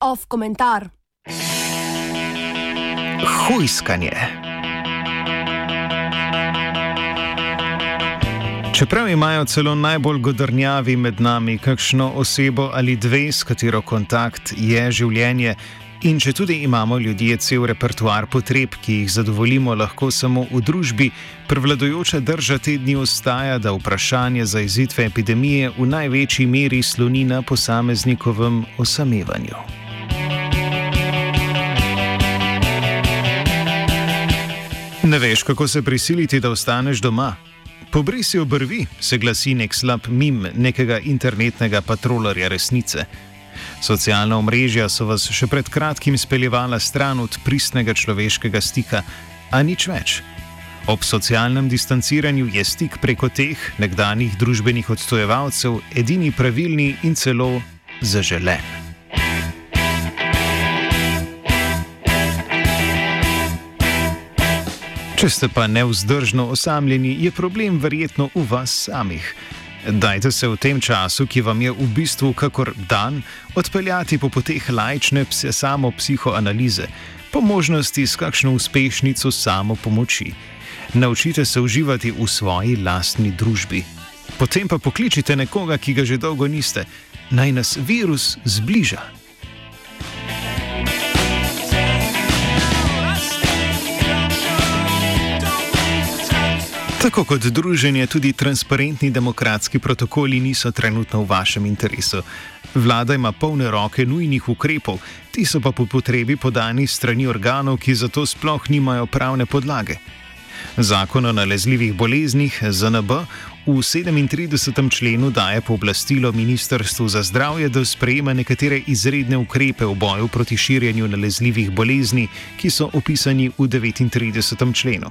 Off komentar. Hujskanje. Čeprav imajo celo najbolj godrnjavi med nami kakšno osebo ali dve, s katero kontakt je življenje, in če tudi imamo ljudje cel repertoar potreb, ki jih zadovoljimo lahko samo v družbi, prevladojoča drža te dni ostaja, da vprašanje za izitve epidemije v največji meri sloni na posameznikovem osamevanju. Ne veš, kako se prisiliti, da ostaneš doma. Pobrisi obrvi, se glasi nek slab mim nekega internetnega patrolerja resnice. Socialna omrežja so vas še pred kratkim speljevala stran od pristnega človeškega stika, a nič več. Ob socialnem distanciranju je stik preko teh nekdanjih družbenih odstojevalcev edini pravilni in celo zaželen. Če ste pa neuzdržno osamljeni, je problem verjetno v vas samih. Dajte se v tem času, ki vam je v bistvu kakor dan, odpeljati po poteh lajčne pse samo psihoanalize, po možnosti s kakšno uspešnico samo pomoči. Naučite se uživati v svoji lastni družbi. Potem pa pokličite nekoga, ki ga že dolgo niste, naj nas virus zbliža. Tako kot druženje, tudi transparentni demokratski protokoli niso trenutno v vašem interesu. Vlada ima polne roke nujnih ukrepov, ti so pa po potrebi podani strani organov, ki za to sploh nimajo pravne podlage. Zakon o nalezljivih boleznih ZNB v 37. členu daje pooblastilo Ministrstvu za zdravje, da sprejema nekatere izredne ukrepe v boju proti širjenju nalezljivih bolezni, ki so opisani v 39. členu.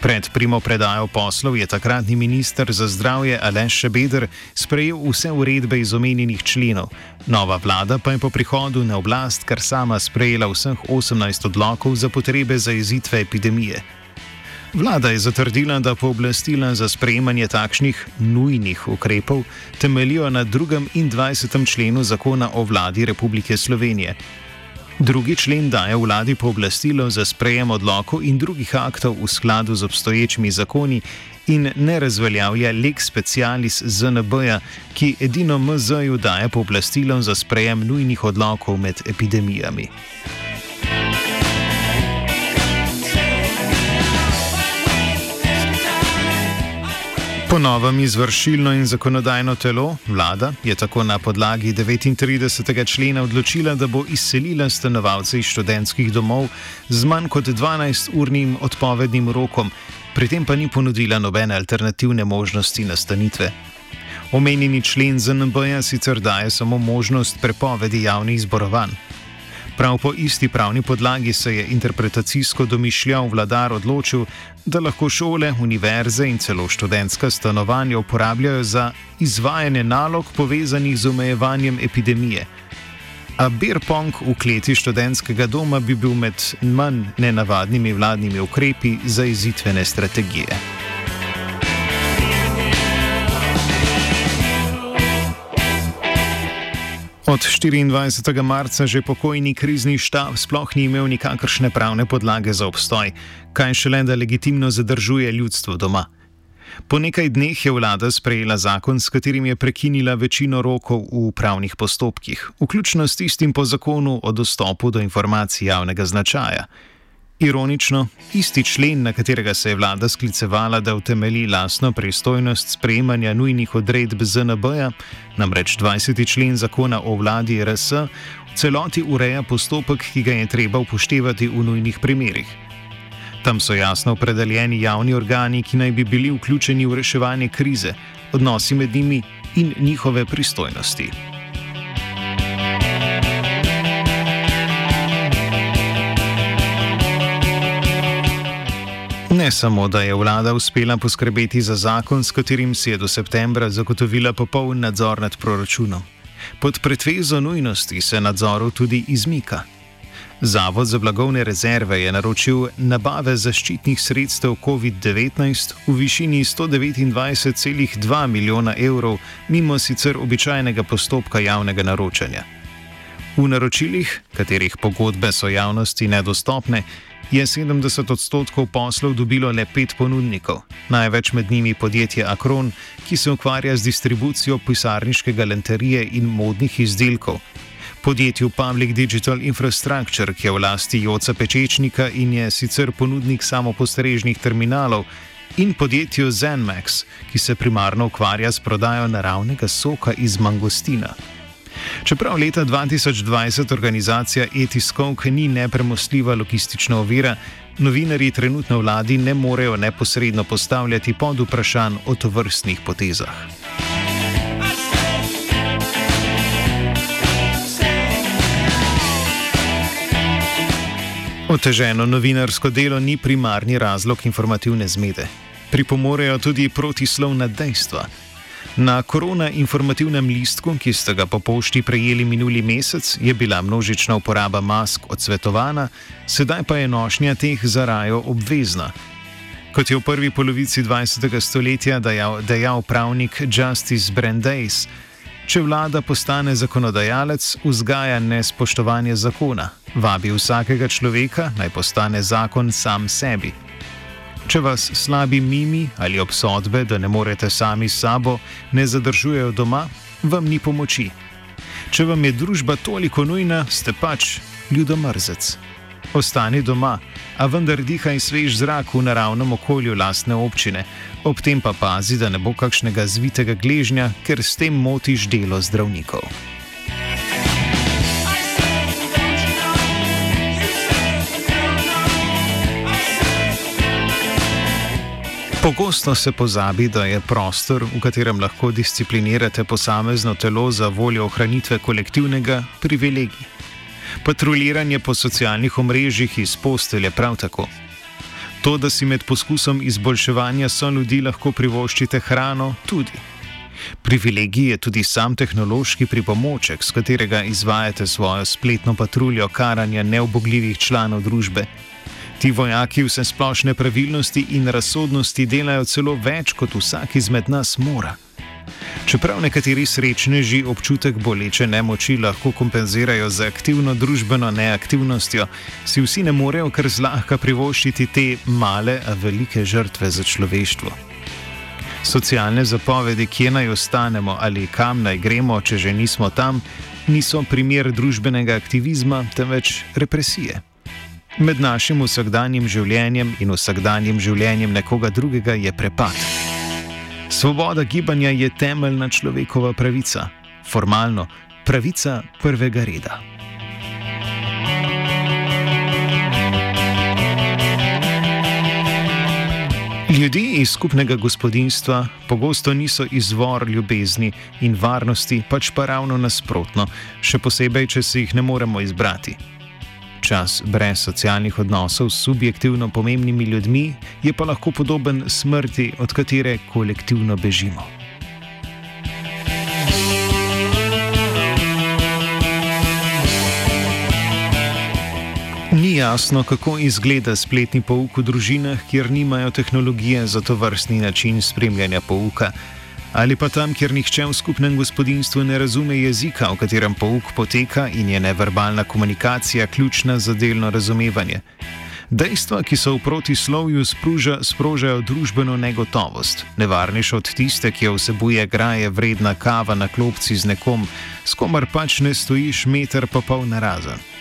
Pred primo predajo poslov je takratni minister za zdravje Aleš Šebeder sprejel vse uredbe iz omenjenih členov. Nova vlada pa je po prihodu na oblast kar sama sprejela vseh 18 odlokov za potrebe zaezitve epidemije. Vlada je zatrdila, da pooblastila za sprejemanje takšnih nujnih ukrepov temeljijo na 2. in 20. členu zakona o vladi Republike Slovenije. Drugi člen daje vladi pooblastilo za sprejem odlokov in drugih aktov v skladu z obstoječimi zakoni in ne razveljavlja lex specialis ZNB-ja, ki edino MZ-ju daje pooblastilo za sprejem nujnih odlokov med epidemijami. Po novem izvršilno in zakonodajno telo, vlada, je tako na podlagi 39. člena odločila, da bo izselila stanovalce iz študentskih domov z manj kot 12-urnim odpovednim rokom, pri tem pa ni ponudila nobene alternativne možnosti nastanitve. Omenjeni člen ZNB-ja sicer daje samo možnost prepovedi javnih zborovanj. Prav po isti pravni podlagi se je interpretacijsko domišljal vladar odločil, da lahko šole, univerze in celo študentska stanovanja uporabljajo za izvajanje nalog povezanih z omejevanjem epidemije. A Birpong v kleti študentskega doma bi bil med manj nenavadnimi vladnimi ukrepi za izitvene strategije. Od 24. marca že pokojni krizni štab sploh ni imel nikakršne pravne podlage za obstoj, kaj šele da legitimno zadržuje ljudstvo doma. Po nekaj dneh je vlada sprejela zakon, s katerim je prekinila večino rokov v pravnih postopkih, vključno s tistim po zakonu o dostopu do informacij javnega značaja. Ironično, isti člen, na katerega se je vlada sklicevala, da utemeli lastno pristojnost sprejemanja nujnih odredb ZNB-ja, namreč 20. člen zakona o vladi RS, v celoti ureja postopek, ki ga je treba upoštevati v nujnih primerih. Tam so jasno opredeljeni javni organi, ki naj bi bili vključeni v reševanje krize, odnosi med njimi in njihove pristojnosti. Ne samo, da je vlada uspela poskrbeti za zakon, s katerim si je do septembra zagotovila popoln nadzor nad proračunom. Pod pretvezo nujnosti se nadzoru tudi izmika. Zavod za blagovne rezerve je naročil nabave zaščitnih sredstev COVID-19 v višini 129,2 milijona evrov, mimo sicer običajnega postopka javnega naročanja. V naročilih, katerih pogodbe so javnosti nedostopne, je 70 odstotkov poslov dobilo le pet ponudnikov, največ med njimi podjetje Akron, ki se ukvarja z distribucijo pisarniške galanterije in modnih izdelkov. Podjetju Public Digital Infrastructure, ki je v lasti Joca Pečečnika in je sicer ponudnik samopostrežnih terminalov, in podjetju Zenmax, ki se primarno ukvarja s prodajo naravnega soka iz mangostina. Čeprav leta 2020 organizacija Etiskov ni nepremostljiva logistična ovira, novinari trenutno vladi ne morejo neposredno postavljati pod vprašanj o tovrstnih potezah. Oteženo novinarsko delo ni primarni razlog informativne zmede. Pripomorejo tudi protislovna dejstva. Na korona informativnem listku, ki ste ga po pošti prejeli minuli mesec, je bila množična uporaba mask odsvetovana, sedaj pa je nošnja teh za rajo obvezna. Kot je v prvi polovici 20. stoletja dejal, dejal pravnik Justice Brandeis, če vlada postane zakonodajalec, vzgaja nespoštovanje zakona, vabi vsakega človeka naj postane zakon sam sebi. Če vas slabi mimi ali obsodbe, da ne morete sami s sabo, ne zadržujejo doma, vam ni pomoči. Če vam je družba toliko nujna, ste pač ljudomrzec. Ostani doma, a vendar dihaj svež zrak v naravnem okolju lastne občine, ob tem pa pazi, da ne bo kakšnega zvitega gležnja, ker s tem motiš delo zdravnikov. Pogosto se pozabi, da je prostor, v katerem lahko disciplinirate posamezno telo za voljo ohranitve kolektivnega, privilegij. Patruliranje po socialnih omrežjih iz postelje prav tako. To, da si med poskusom izboljševanja so ljudi lahko privoščite hrano, tudi. Privilegij je tudi sam tehnološki pripomoček, s katerega izvajate svojo spletno patruljo karanja neobogljivih članov družbe. Ti vojaki vse splošne pravilnosti in razsodnosti delajo celo več, kot vsak izmed nas mora. Čeprav nekateri srečneži občutek boleče nemoči lahko kompenzirajo z aktivno družbeno neaktivnostjo, si vsi ne morejo kar zlahka privoščiti te male, a velike žrtve za človeštvo. Socialne zapovedi, kje naj ostanemo ali kam naj gremo, če že nismo tam, niso primer družbenega aktivizma, temveč represije. Med našim vsakdanjim življenjem in vsakdanjim življenjem nekoga drugega je prepad. Svoboda gibanja je temeljna človekova pravica, formalno pravica prvega reda. Ljudje iz skupnega gospodinstva pogosto niso izvor ljubezni in varnosti, pač pa ravno nasprotno, še posebej, če si jih ne moremo izbrati. Čas brez socialnih odnosov s subjektivno pomembnimi ljudmi je pa lahko podoben smrti, od katere kolektivno bežimo. Ni jasno, kako izgleda spletni pouk v družinah, kjer nimajo tehnologije za to vrstni način spremljanja pouka ali pa tam, kjer nihče v skupnem gospodinstvu ne razume jezika, v katerem pouk poteka in je neverbalna komunikacija ključna za delno razumevanje. Dejstva, ki so v protislovju spruža, sprožajo družbeno negotovost, nevarnejšo od tiste, ki jo vsebuje graje vredna kava na klopci z nekom, s komer pač ne stojiš meter pa pol narazen.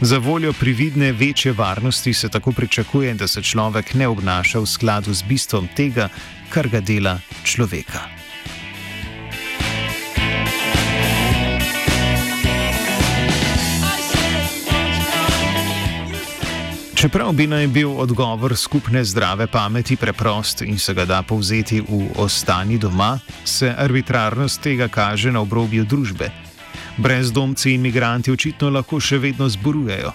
Za voljo prividne večje varnosti se tako pričakuje, da se človek ne obnaša v skladu z bistvom tega, kar ga dela človeka. Čeprav bi naj bil odgovor skupne zdrave pameti preprost in se ga da povzeti v ostani doma, se arbitrarnost tega kaže na obrobju družbe. Brezdomci in imigranti očitno lahko še vedno zborujejo.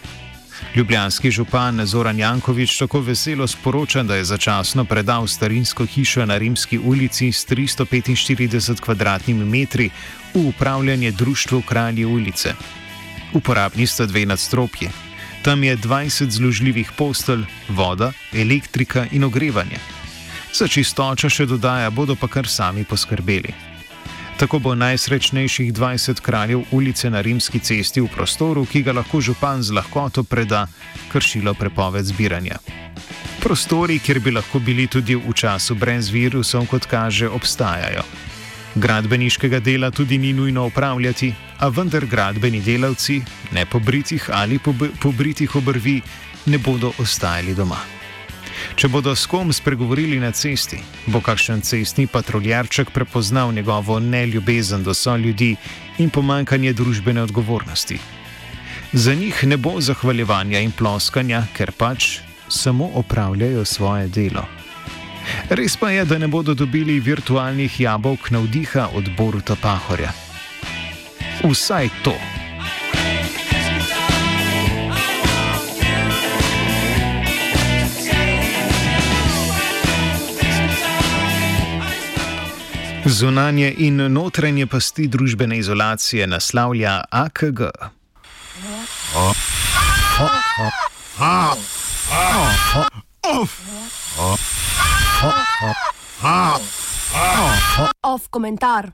Ljubljanski župan Zoran Jankovič tako veselo sporoča, da je začasno predal starinsko hišo na Rimski ulici s 345 km2 v upravljanje društvu Kralji ulice. Uporabni sta dve nadstropji. Tam je 20 zložljivih postelj, voda, elektrika in ogrevanje. Za čistočo še dodaja, bodo pa kar sami poskrbeli. Tako bo najsrečnejših 20 kraljev ulice na rimski cesti v prostoru, ki ga lahko župan z lahkoto preda, kršilo prepoved zbiranja. Prostori, kjer bi lahko bili tudi v času brez virusov, kot kaže, obstajajo. Gradbeniškega dela tudi ni nujno upravljati, a vendar gradbeni delavci, ne pobritih ali pobritih obrvi, ne bodo ostajali doma. Če bodo s kom spregovorili na cesti, bo kakšen cestni patruljarček prepoznal njegovo neljubezen do so ljudi in pomankanje družbene odgovornosti. Za njih ne bo zahvaljevanja in ploskanja, ker pač samo opravljajo svoje delo. Res pa je, da ne bodo dobili virtualnih jabolk navdiha od Boruta Pahorja. Vsaj to. Zunanje in notranje pasti družbene izolacije naslavlja AKG. Off komentar.